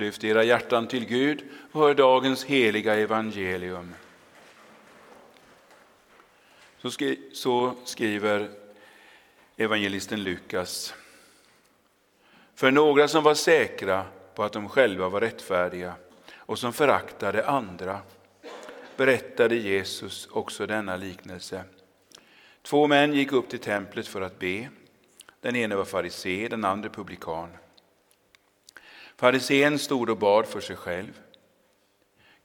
Lyft era hjärtan till Gud och hör dagens heliga evangelium. Så, skri så skriver evangelisten Lukas. För några som var säkra på att de själva var rättfärdiga och som föraktade andra berättade Jesus också denna liknelse. Två män gick upp till templet för att be. Den ene var farisé, den andra publikan. Farisén stod och bad för sig själv.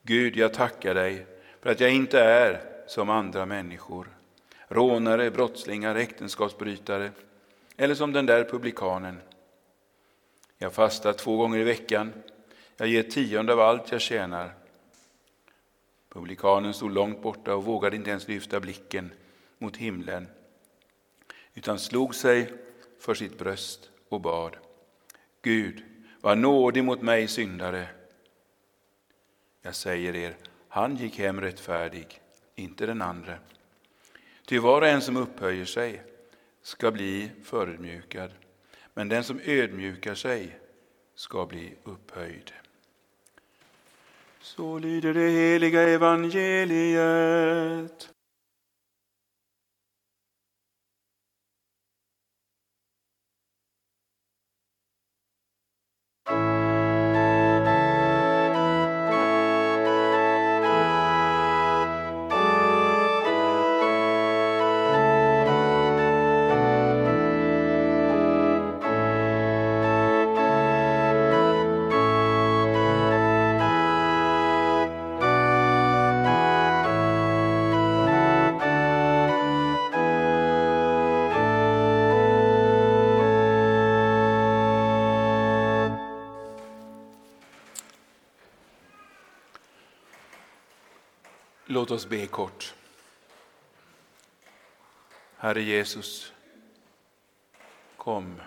Gud, jag tackar dig för att jag inte är som andra människor, rånare, brottslingar, äktenskapsbrytare eller som den där publikanen. Jag fastar två gånger i veckan, jag ger tionde av allt jag tjänar. Publikanen stod långt borta och vågade inte ens lyfta blicken mot himlen utan slog sig för sitt bröst och bad. Gud, var nådig mot mig syndare. Jag säger er, han gick hem rättfärdig, inte den andre. Ty var och en som upphöjer sig ska bli förödmjukad, men den som ödmjukar sig ska bli upphöjd. Så lyder det heliga evangeliet. Låt oss be kort. Herre Jesus, kom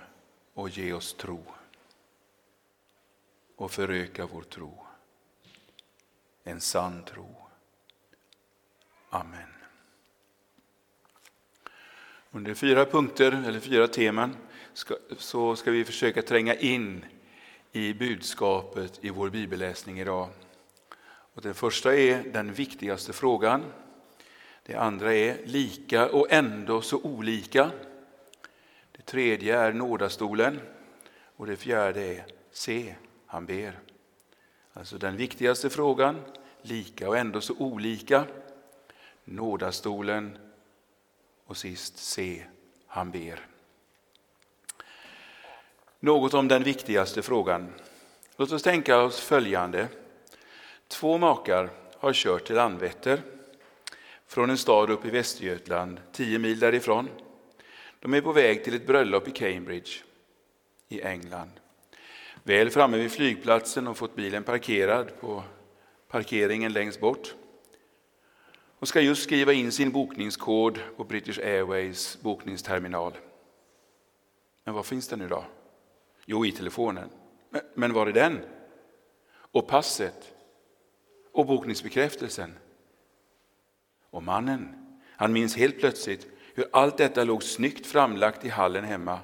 och ge oss tro och föröka vår tro. En sann tro. Amen. Under fyra punkter, eller fyra teman, ska, så ska vi försöka tränga in i budskapet i vår bibelläsning idag. Och det första är den viktigaste frågan. Det andra är lika och ändå så olika. Det tredje är nådastolen. Och det fjärde är se, han ber. Alltså den viktigaste frågan, lika och ändå så olika. Nådastolen och sist se, han ber. Något om den viktigaste frågan. Låt oss tänka oss följande. Två makar har kört till Landvetter från en stad uppe i Västergötland, tio mil därifrån. De är på väg till ett bröllop i Cambridge i England. Väl framme vid flygplatsen och fått bilen parkerad på parkeringen längst bort och ska just skriva in sin bokningskod på British Airways bokningsterminal. Men var finns den nu då? Jo, i telefonen. Men, men var är den? Och passet? Och bokningsbekräftelsen. Och mannen, han minns helt plötsligt hur allt detta låg snyggt framlagt i hallen hemma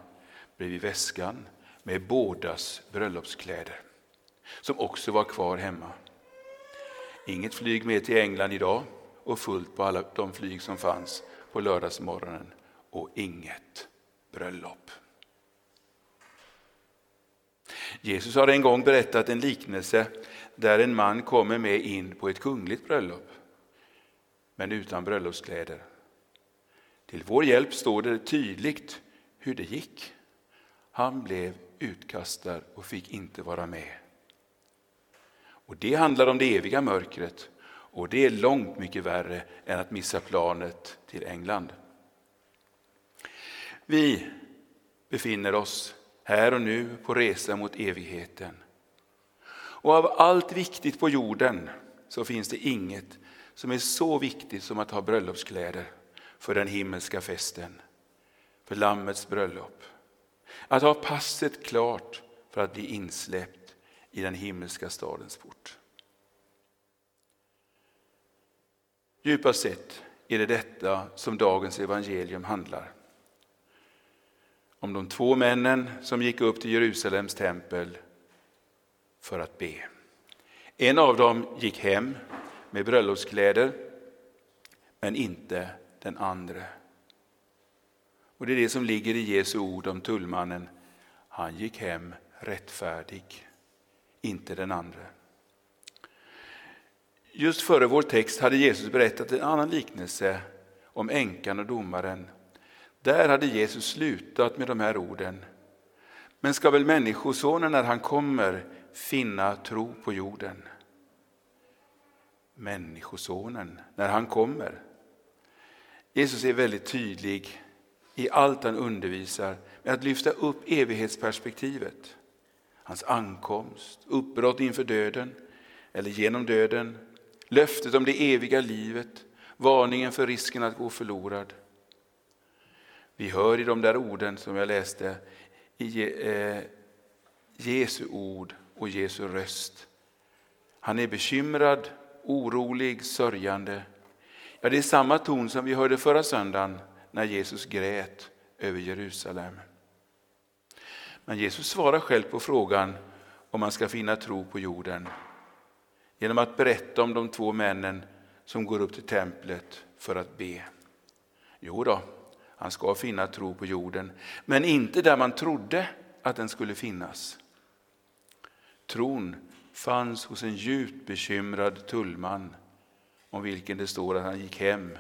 bredvid väskan med bådas bröllopskläder, som också var kvar hemma. Inget flyg med till England idag och fullt på alla de flyg som fanns på lördagsmorgonen och inget bröllop. Jesus har en gång berättat en liknelse där en man kommer med in på ett kungligt bröllop, men utan bröllopskläder. Till vår hjälp står det tydligt hur det gick. Han blev utkastad och fick inte vara med. Och Det handlar om det eviga mörkret och det är långt mycket värre än att missa planet till England. Vi befinner oss här och nu på resa mot evigheten. Och av allt viktigt på jorden så finns det inget som är så viktigt som att ha bröllopskläder för den himmelska festen, för Lammets bröllop. Att ha passet klart för att bli insläppt i den himmelska stadens port. Djupast sett är det detta som dagens evangelium handlar. Om de två männen som gick upp till Jerusalems tempel för att be. En av dem gick hem med bröllopskläder, men inte den andra. Och det är det som ligger i Jesu ord om tullmannen. Han gick hem rättfärdig, inte den andra. Just före vår text hade Jesus berättat en annan liknelse om änkan och domaren. Där hade Jesus slutat med de här orden. Men ska väl Människosonen när han kommer finna tro på jorden? Människosonen när han kommer. Jesus är väldigt tydlig i allt han undervisar med att lyfta upp evighetsperspektivet. Hans ankomst, uppbrott inför döden eller genom döden, löftet om det eviga livet, varningen för risken att gå förlorad. Vi hör i de där orden som jag läste i eh, Jesu ord och Jesu röst. Han är bekymrad, orolig, sörjande. Ja, det är samma ton som vi hörde förra söndagen när Jesus grät över Jerusalem. Men Jesus svarar själv på frågan om man ska finna tro på jorden genom att berätta om de två männen som går upp till templet för att be. Jo då, han ska finna tro på jorden, men inte där man trodde att den skulle finnas. Tron fanns hos en djupt bekymrad tullman om vilken det står att han gick hem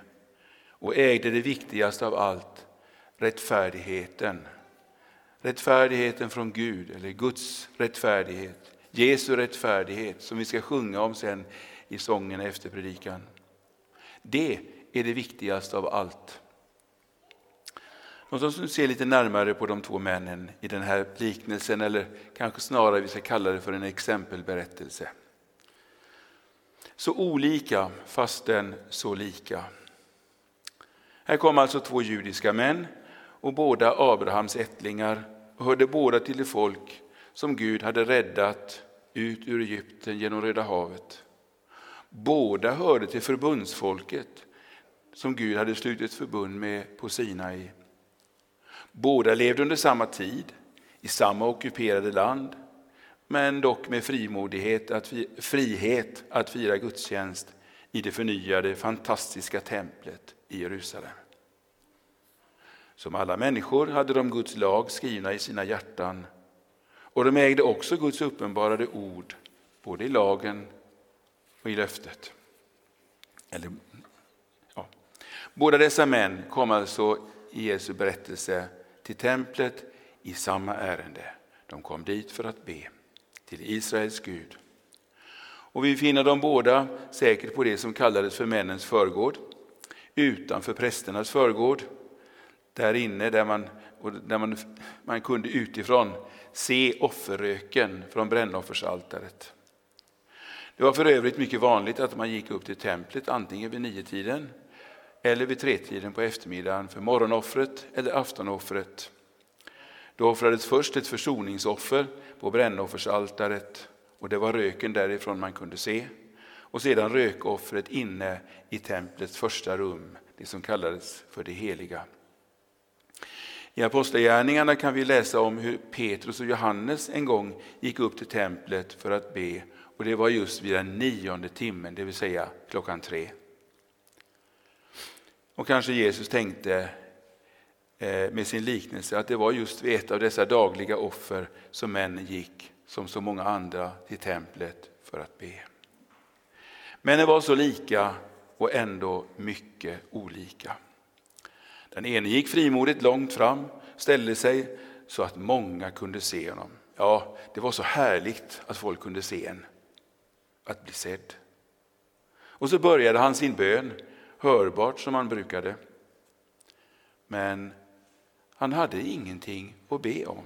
och ägde det viktigaste av allt, rättfärdigheten. Rättfärdigheten från Gud, eller Guds rättfärdighet. Jesu rättfärdighet som vi ska sjunga om sen i sången efter predikan. Det är det viktigaste av allt. Låt oss nu se lite närmare på de två männen i den här liknelsen, eller kanske snarare vi ska kalla det för en exempelberättelse. Så olika fastän så lika. Här kom alltså två judiska män och båda Abrahams ättlingar och hörde båda till det folk som Gud hade räddat ut ur Egypten genom Röda havet. Båda hörde till förbundsfolket som Gud hade slutit förbund med på Sinai. Båda levde under samma tid, i samma ockuperade land, men dock med frimodighet att, frihet att fira gudstjänst i det förnyade fantastiska templet i Jerusalem. Som alla människor hade de Guds lag skrivna i sina hjärtan och de ägde också Guds uppenbarade ord, både i lagen och i löftet. Eller, ja. Båda dessa män kom alltså i Jesu berättelse till templet i samma ärende. De kom dit för att be till Israels Gud. Och vi finner dem båda säkert på det som kallades för männens förgård, utanför prästernas förgård, där inne där man, där man, man kunde utifrån se offerröken från brännoffersaltaret. Det var för övrigt mycket vanligt att man gick upp till templet antingen vid niotiden eller vid tretiden på eftermiddagen för morgonoffret eller aftonoffret. Då offrades först ett försoningsoffer på brännoffersaltaret och det var röken därifrån man kunde se. Och sedan rökoffret inne i templets första rum, det som kallades för det heliga. I Apostlagärningarna kan vi läsa om hur Petrus och Johannes en gång gick upp till templet för att be och det var just vid den nionde timmen, det vill säga klockan tre. Och kanske Jesus tänkte eh, med sin liknelse att det var just vid ett av dessa dagliga offer som männen gick, som så många andra, till templet för att be. Männen var så lika och ändå mycket olika. Den ene gick frimodigt långt fram, ställde sig så att många kunde se honom. Ja, det var så härligt att folk kunde se en, att bli sedd. Och så började han sin bön, hörbart som han brukade. Men han hade ingenting att be om.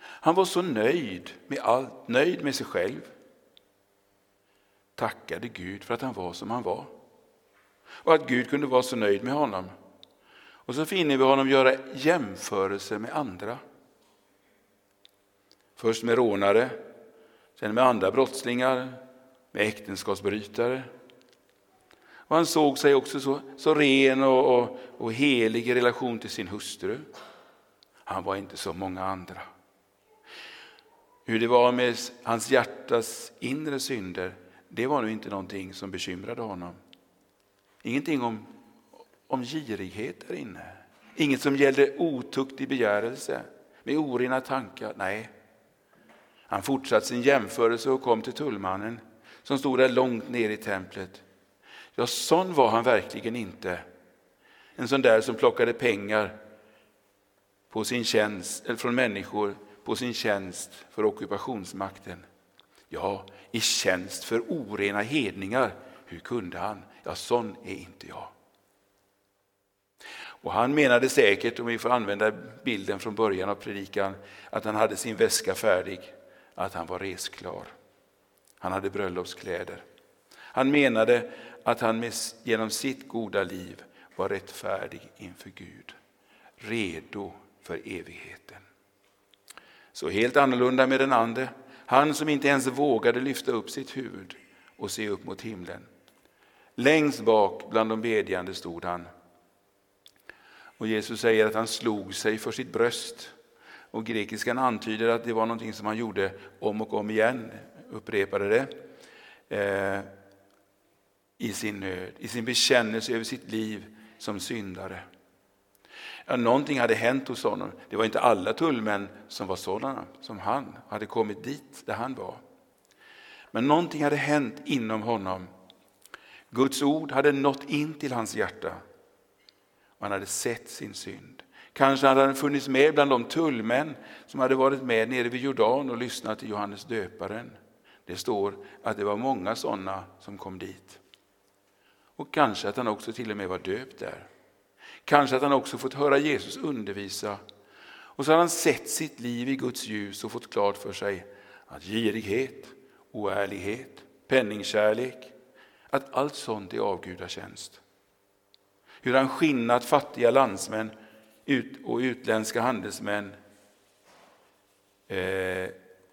Han var så nöjd med allt, nöjd med sig själv. Tackade Gud för att han var som han var. Och att Gud kunde vara så nöjd med honom. Och så finner vi honom göra jämförelser med andra. Först med rånare, sen med andra brottslingar, med äktenskapsbrytare. Och han såg sig också så, så ren och, och, och helig i relation till sin hustru. Han var inte som många andra. Hur det var med hans hjärtas inre synder, det var nu inte någonting som bekymrade honom. Ingenting om, om girighet där inne. Inget som gällde otuktig begärelse med orena tankar. Nej, han fortsatte sin jämförelse och kom till tullmannen som stod där långt ner i templet. Ja, sån var han verkligen inte. En sån där som plockade pengar på sin tjänst, eller från människor på sin tjänst för ockupationsmakten. Ja, i tjänst för orena hedningar. Hur kunde han? Ja, sån är inte jag. Och han menade säkert, om vi får använda bilden från början av predikan, att han hade sin väska färdig, att han var resklar. Han hade bröllopskläder. Han menade att han genom sitt goda liv var rättfärdig inför Gud, redo för evigheten. Så helt annorlunda med den ande, han som inte ens vågade lyfta upp sitt huvud och se upp mot himlen. Längst bak bland de bedjande stod han. Och Jesus säger att han slog sig för sitt bröst. Och grekiskan antyder att det var någonting som han gjorde om och om igen, upprepade det. Eh, i sin nöd, i sin bekännelse över sitt liv som syndare. Ja, någonting hade hänt hos honom. Det var inte alla tullmän som var sådana som han, hade kommit dit där han var. Men någonting hade hänt inom honom. Guds ord hade nått in till hans hjärta och han hade sett sin synd. Kanske hade han funnits med bland de tullmän som hade varit med nere vid Jordan och lyssnat till Johannes döparen. Det står att det var många sådana som kom dit. Och kanske att han också till och med var döpt där. Kanske att han också fått höra Jesus undervisa. Och så har han sett sitt liv i Guds ljus och fått klart för sig att girighet, oärlighet, penningkärlek, att allt sånt är avgudatjänst. Hur han skinnat fattiga landsmän och utländska handelsmän eh,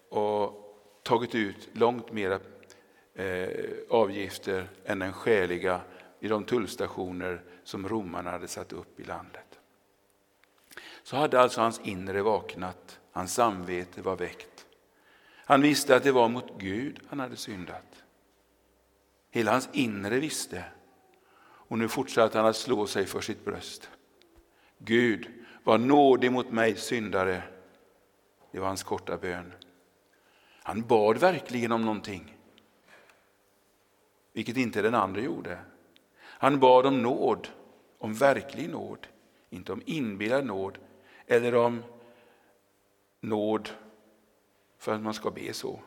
och tagit ut långt mera Eh, avgifter än den skäliga i de tullstationer som romarna hade satt upp i landet. Så hade alltså hans inre vaknat, hans samvete var väckt. Han visste att det var mot Gud han hade syndat. Hela hans inre visste. Och nu fortsatte han att slå sig för sitt bröst. Gud, var nådig mot mig syndare. Det var hans korta bön. Han bad verkligen om någonting, vilket inte den andra gjorde. Han bad om nåd, om verklig nåd, inte om inbillad nåd eller om nåd för att man ska be så.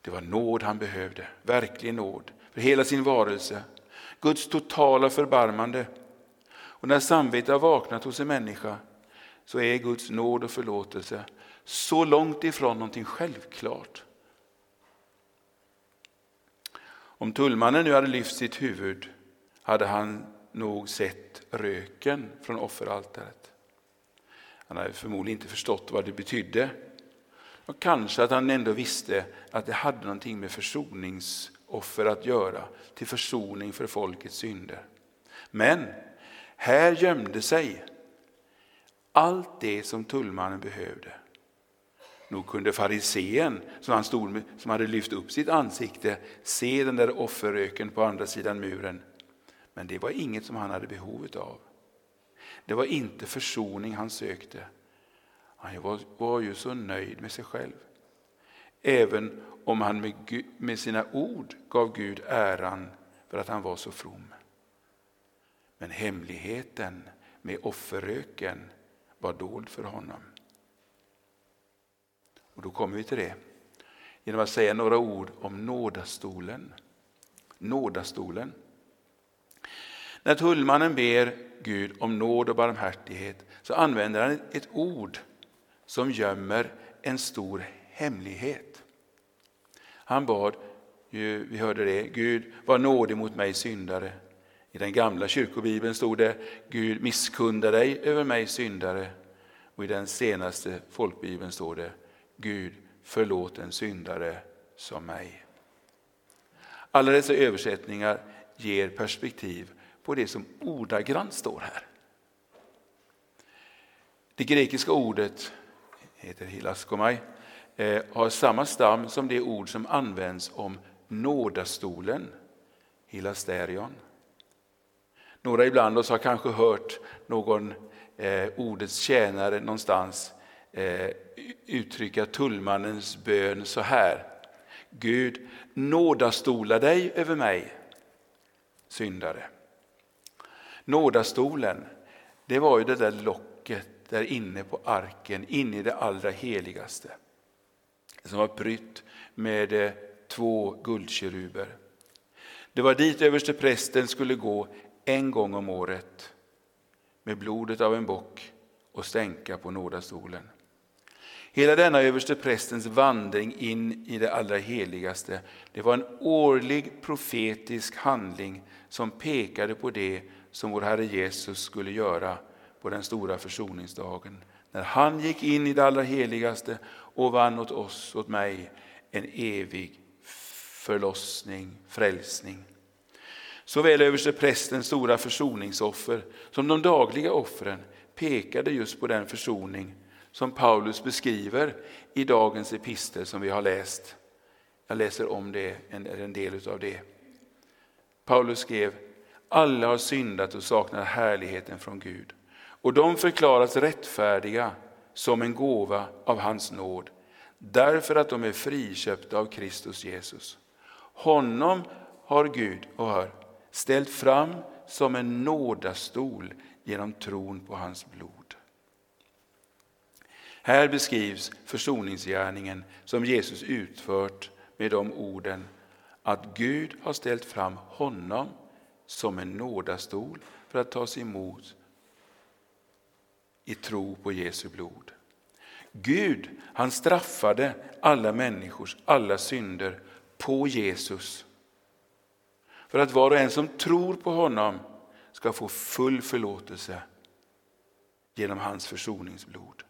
Det var nåd han behövde, verklig nåd för hela sin varelse. Guds totala förbarmande. Och när samvetet har vaknat hos en människa så är Guds nåd och förlåtelse så långt ifrån någonting självklart. Om tullmannen nu hade lyft sitt huvud hade han nog sett röken från offeraltaret. Han hade förmodligen inte förstått vad det betydde. Och kanske att han ändå visste att det hade någonting med försoningsoffer att göra, till försoning för folkets synder. Men här gömde sig allt det som tullmannen behövde. Nog kunde farisén som, han stod med, som hade lyft upp sitt ansikte se den där offerröken på andra sidan muren. Men det var inget som han hade behov av. Det var inte försoning han sökte. Han var, var ju så nöjd med sig själv. Även om han med, med sina ord gav Gud äran för att han var så from. Men hemligheten med offerröken var dold för honom. Och då kommer vi till det genom att säga några ord om nådastolen. Nådastolen. När tullmannen ber Gud om nåd och barmhärtighet så använder han ett ord som gömmer en stor hemlighet. Han bad, vi hörde det, Gud var nådig mot mig syndare. I den gamla kyrkobibeln stod det Gud misskunda dig över mig syndare. Och i den senaste folkbibeln står det Gud förlåt en syndare som mig. Alla dessa översättningar ger perspektiv på det som ordagrant står här. Det grekiska ordet heter hilaskomai. Eh, har samma stam som det ord som används om nådastolen, hilasterion. Några ibland oss har kanske hört någon eh, ordets tjänare någonstans eh, uttrycka tullmannens bön så här. Gud, nådastola dig över mig, syndare. Nådastolen, det var ju det där locket där inne på arken, inne i det allra heligaste. Som var prytt med eh, två guldkeruber. Det var dit överste prästen skulle gå en gång om året med blodet av en bock och stänka på nådastolen. Hela denna översteprästens vandring in i det allra heligaste det var en årlig profetisk handling som pekade på det som vår Herre Jesus skulle göra på den stora försoningsdagen. När han gick in i det allra heligaste och vann åt oss, åt mig, en evig förlossning, frälsning. Såväl översteprästens stora försoningsoffer som de dagliga offren pekade just på den försoning som Paulus beskriver i dagens epistel som vi har läst. Jag läser om det, en, en del av det. Paulus skrev, alla har syndat och saknar härligheten från Gud och de förklaras rättfärdiga som en gåva av hans nåd därför att de är friköpta av Kristus Jesus. Honom har Gud, och hör, ställt fram som en nådastol genom tron på hans blod. Här beskrivs försoningsgärningen som Jesus utfört med de orden att Gud har ställt fram honom som en nådastol för att tas emot i tro på Jesu blod. Gud han straffade alla människors alla synder på Jesus för att var och en som tror på honom ska få full förlåtelse genom hans försoningsblod.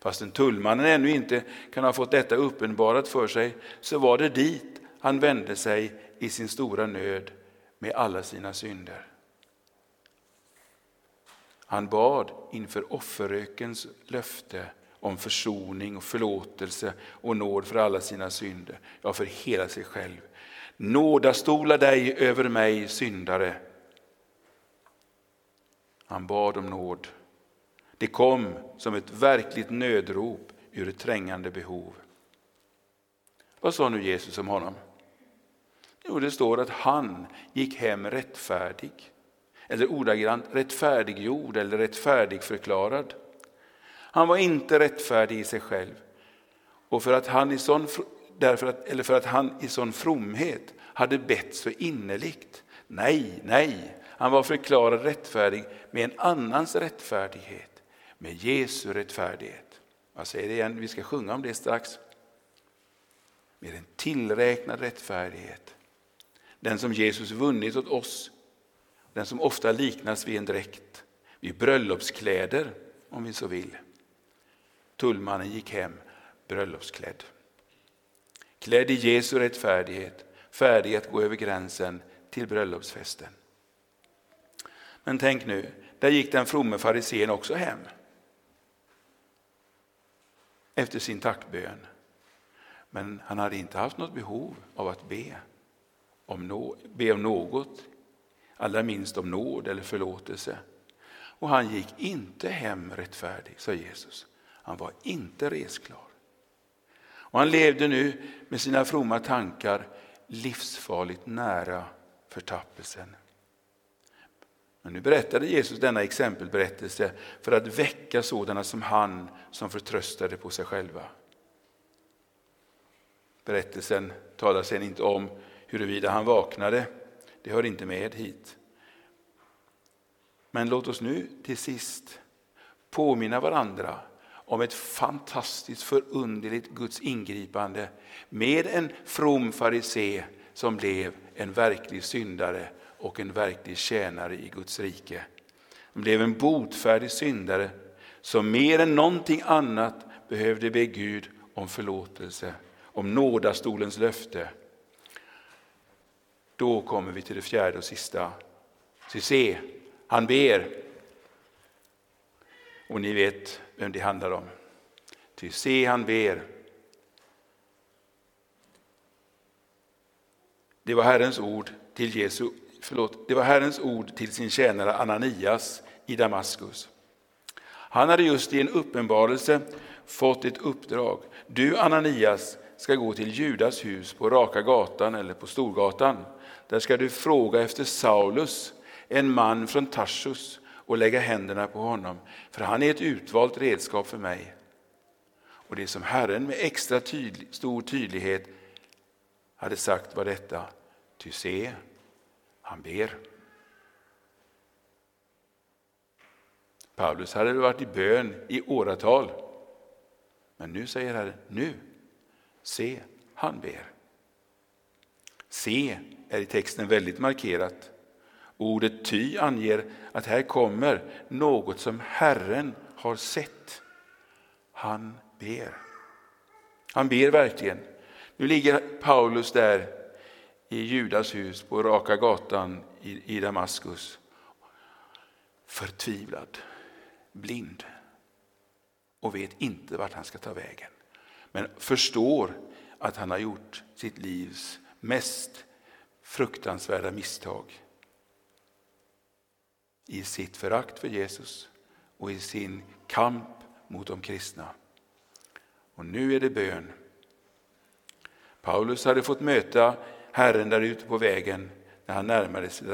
Fastän tullmannen ännu inte kan ha fått detta uppenbarat för sig så var det dit han vände sig i sin stora nöd med alla sina synder. Han bad inför offerrökens löfte om försoning och förlåtelse och nåd för alla sina synder, ja för hela sig själv. Nådastola dig över mig syndare. Han bad om nåd det kom som ett verkligt nödrop ur ett trängande behov. Vad sa nu Jesus om honom? Jo, det står att han gick hem rättfärdig. Eller ordagrant rättfärdiggjord eller rättfärdigförklarad. Han var inte rättfärdig i sig själv. Och för att han i sån, därför att, eller för att han i sån fromhet hade bett så innerligt. Nej, nej, han var förklarad rättfärdig med en annans rättfärdighet med Jesu rättfärdighet. Jag säger det igen, vi ska sjunga om det strax. Med en tillräknad rättfärdighet. Den som Jesus vunnit åt oss. Den som ofta liknas vid en dräkt, vid bröllopskläder om vi så vill. Tullmannen gick hem bröllopsklädd. Klädd i Jesu rättfärdighet, färdig att gå över gränsen till bröllopsfesten. Men tänk nu, där gick den fromme farisén också hem efter sin tackbön. Men han hade inte haft något behov av att be om, no be om något, allra minst om nåd eller förlåtelse. Och han gick inte hem rättfärdig, sa Jesus. Han var inte resklar. Och han levde nu med sina fromma tankar livsfarligt nära förtappelsen. Men nu berättade Jesus denna exempelberättelse för att väcka sådana som han som förtröstade på sig själva. Berättelsen talar sedan inte om huruvida han vaknade, det hör inte med hit. Men låt oss nu till sist påminna varandra om ett fantastiskt förunderligt Guds ingripande med en from farisé som blev en verklig syndare och en verklig tjänare i Guds rike. Han blev en botfärdig syndare som mer än någonting annat behövde be Gud om förlåtelse, om nådastolens löfte. Då kommer vi till det fjärde och sista. Så se, han ber. Och ni vet vem det handlar om. Ty se, han ber. Det var Herrens ord till Jesu, förlåt, det var Herrens ord till sin tjänare Ananias i Damaskus. Han hade just i en uppenbarelse fått ett uppdrag. Du Ananias ska gå till Judas hus på Raka gatan eller på Storgatan. Där ska du fråga efter Saulus, en man från Tarsus och lägga händerna på honom, för han är ett utvalt redskap för mig. Och det som Herren med extra tydlig, stor tydlighet hade sagt var detta, ty se, han ber. Paulus hade varit i bön i åratal. Men nu säger Herren, nu, se, han ber. Se är i texten väldigt markerat. Ordet ty anger att här kommer något som Herren har sett. Han ber. Han ber verkligen. Nu ligger Paulus där i Judas hus på Raka gatan i Damaskus. Förtvivlad, blind och vet inte vart han ska ta vägen. Men förstår att han har gjort sitt livs mest fruktansvärda misstag i sitt förakt för Jesus och i sin kamp mot de kristna. Och nu är det bön. Paulus hade fått möta Herren där ute på vägen när han närmade sig,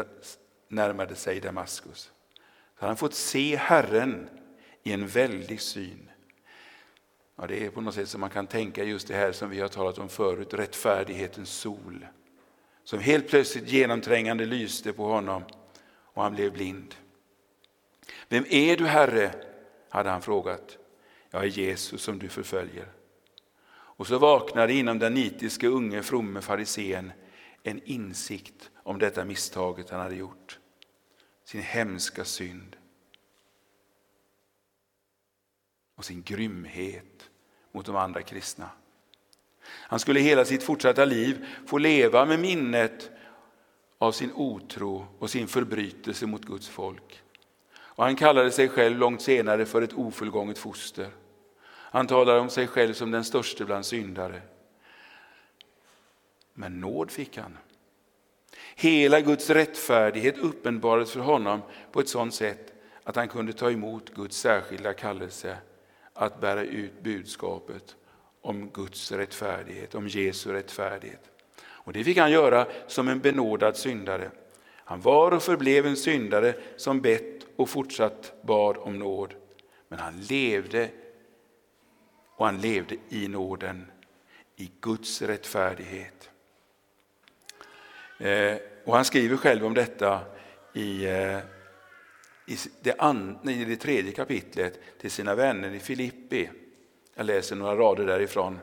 närmade sig Damaskus. Så han hade fått se Herren i en väldig syn. Ja, det är på något sätt som man kan tänka just det här som vi har talat om förut, rättfärdighetens sol. Som helt plötsligt genomträngande lyste på honom och han blev blind. Vem är du Herre? hade han frågat. Jag är Jesus som du förföljer. Och så vaknade inom den nitiske unge fromme farisén en insikt om detta misstaget han hade gjort. Sin hemska synd. Och sin grymhet mot de andra kristna. Han skulle hela sitt fortsatta liv få leva med minnet av sin otro och sin förbrytelse mot Guds folk. Och han kallade sig själv långt senare för ett ofullgånget foster. Han talade om sig själv som den störste bland syndare. Men nåd fick han. Hela Guds rättfärdighet uppenbarades för honom på ett sådant sätt att han kunde ta emot Guds särskilda kallelse att bära ut budskapet om Guds rättfärdighet, om Jesu rättfärdighet. Och det fick han göra som en benådad syndare. Han var och förblev en syndare som bett och fortsatt bad om nåd. Men han levde och han levde i nåden, i Guds rättfärdighet. Eh, och han skriver själv om detta i, eh, i, det an, i det tredje kapitlet till sina vänner i Filippi. Jag läser några rader därifrån.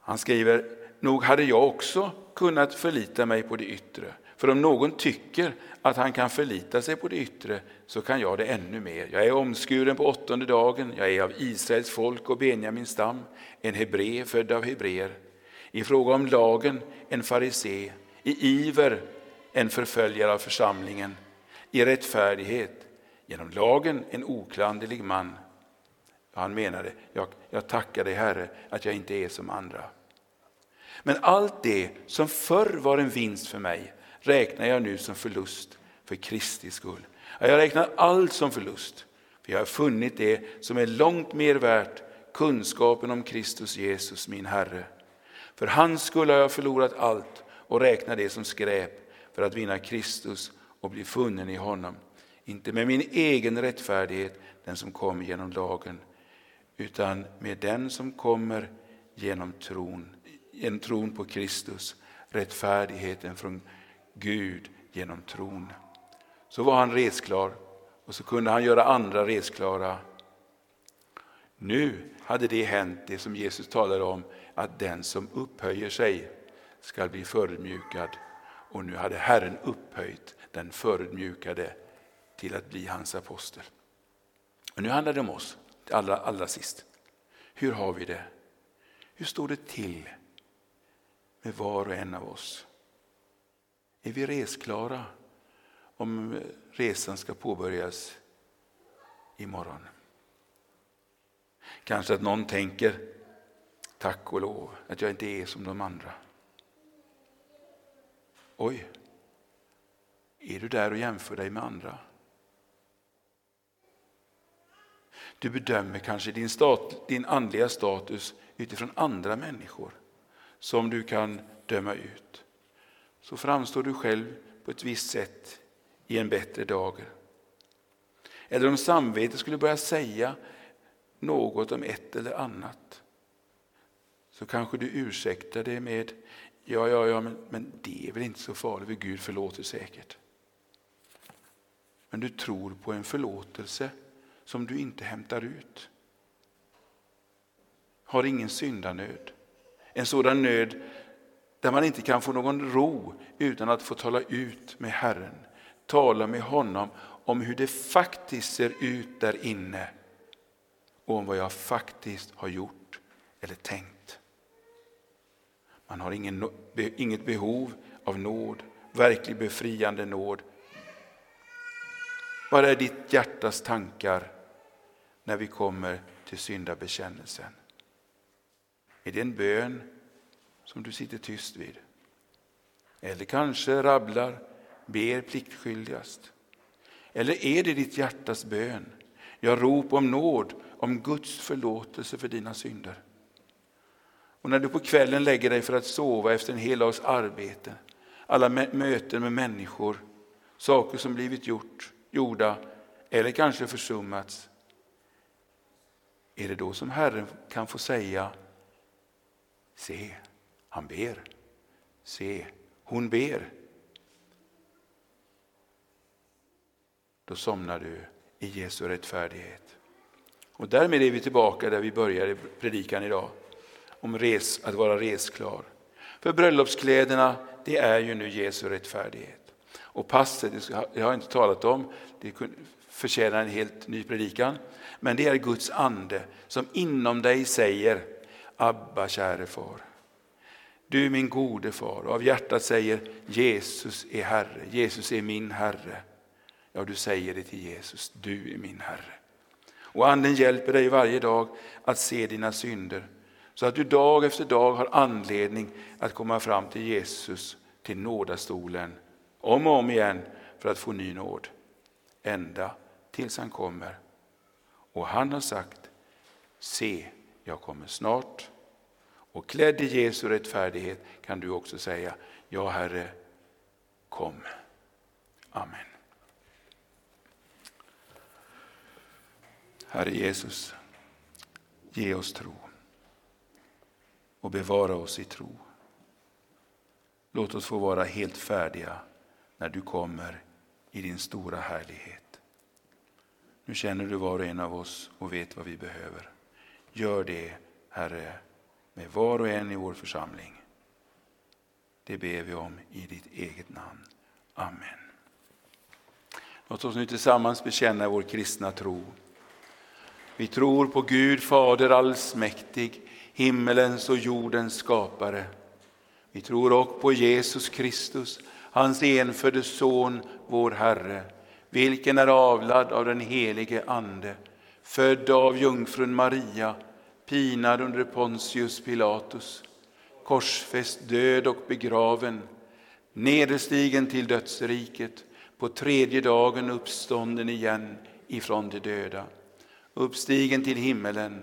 Han skriver, nog hade jag också kunnat förlita mig på det yttre. För om någon tycker att han kan förlita sig på det yttre så kan jag det ännu mer. Jag är omskuren på åttonde dagen, jag är av Israels folk och Benjamins stam, en hebre född av hebreer. I fråga om lagen en farisé, i iver en förföljare av församlingen, i rättfärdighet genom lagen en oklanderlig man. Han menade, jag, jag tackar dig Herre att jag inte är som andra. Men allt det som förr var en vinst för mig räknar jag nu som förlust för Kristi skull. Jag räknar allt som förlust, för jag har funnit det som är långt mer värt, kunskapen om Kristus Jesus, min Herre. För hans skull har jag förlorat allt och räknar det som skräp för att vinna Kristus och bli funnen i honom. Inte med min egen rättfärdighet, den som kom genom lagen, utan med den som kommer genom tron, genom tron på Kristus, rättfärdigheten från Gud genom tron. Så var han resklar och så kunde han göra andra resklara. Nu hade det hänt, det som Jesus talade om, att den som upphöjer sig skall bli förödmjukad. Och nu hade Herren upphöjt den förödmjukade till att bli hans apostel. Och nu handlar det om oss, allra, allra sist. Hur har vi det? Hur står det till med var och en av oss? Är vi resklara om resan ska påbörjas imorgon? Kanske att någon tänker, tack och lov att jag inte är som de andra. Oj, är du där och jämför dig med andra? Du bedömer kanske din, stat, din andliga status utifrån andra människor som du kan döma ut. Så framstår du själv på ett visst sätt i en bättre dager. Eller om samvetet skulle börja säga något om ett eller annat så kanske du ursäktar det med ja, ja, ja, men, men det är väl inte så farligt för Gud förlåter säkert. Men du tror på en förlåtelse som du inte hämtar ut. Har ingen syndanöd. En sådan nöd där man inte kan få någon ro utan att få tala ut med Herren. Tala med honom om hur det faktiskt ser ut där inne och om vad jag faktiskt har gjort eller tänkt. Man har ingen, inget behov av nåd, verklig befriande nåd. Vad är ditt hjärtas tankar när vi kommer till syndabekännelsen? Är det en bön som du sitter tyst vid? Eller kanske rabblar, ber pliktskyldigast? Eller är det ditt hjärtas bön? Jag rop om nåd, om Guds förlåtelse för dina synder. Och när du på kvällen lägger dig för att sova efter en hel dags arbete, alla möten med människor, saker som blivit gjort, gjorda eller kanske försummats, är det då som Herren kan få säga Se, han ber. Se, hon ber. Då somnar du i Jesu rättfärdighet. Och därmed är vi tillbaka där vi började predikan idag, om res, att vara resklar. För bröllopskläderna, det är ju nu Jesu rättfärdighet. Och passet, det har jag inte talat om, det förtjänar en helt ny predikan. Men det är Guds ande som inom dig säger Abba, käre far. Du är min gode far och av hjärtat säger Jesus är Herre, Jesus är min Herre. Ja, du säger det till Jesus, du är min Herre. Och anden hjälper dig varje dag att se dina synder så att du dag efter dag har anledning att komma fram till Jesus, till nådastolen, om och om igen för att få ny nåd. Ända tills han kommer. Och han har sagt, se, jag kommer snart. Och klädd i Jesu rättfärdighet kan du också säga, ja Herre, kom. Amen. Herre Jesus, ge oss tro och bevara oss i tro. Låt oss få vara helt färdiga när du kommer i din stora härlighet. Nu känner du var och en av oss och vet vad vi behöver. Gör det, Herre, med var och en i vår församling. Det ber vi om i ditt eget namn. Amen. Låt oss nu tillsammans bekänna vår kristna tro. Vi tror på Gud Fader allsmäktig, himmelens och jordens skapare. Vi tror också på Jesus Kristus, hans enfödde Son, vår Herre, vilken är avlad av den helige Ande, född av jungfrun Maria, pinad under Pontius Pilatus, korsfäst, död och begraven, nederstigen till dödsriket, på tredje dagen uppstånden igen ifrån de döda, uppstigen till himmelen,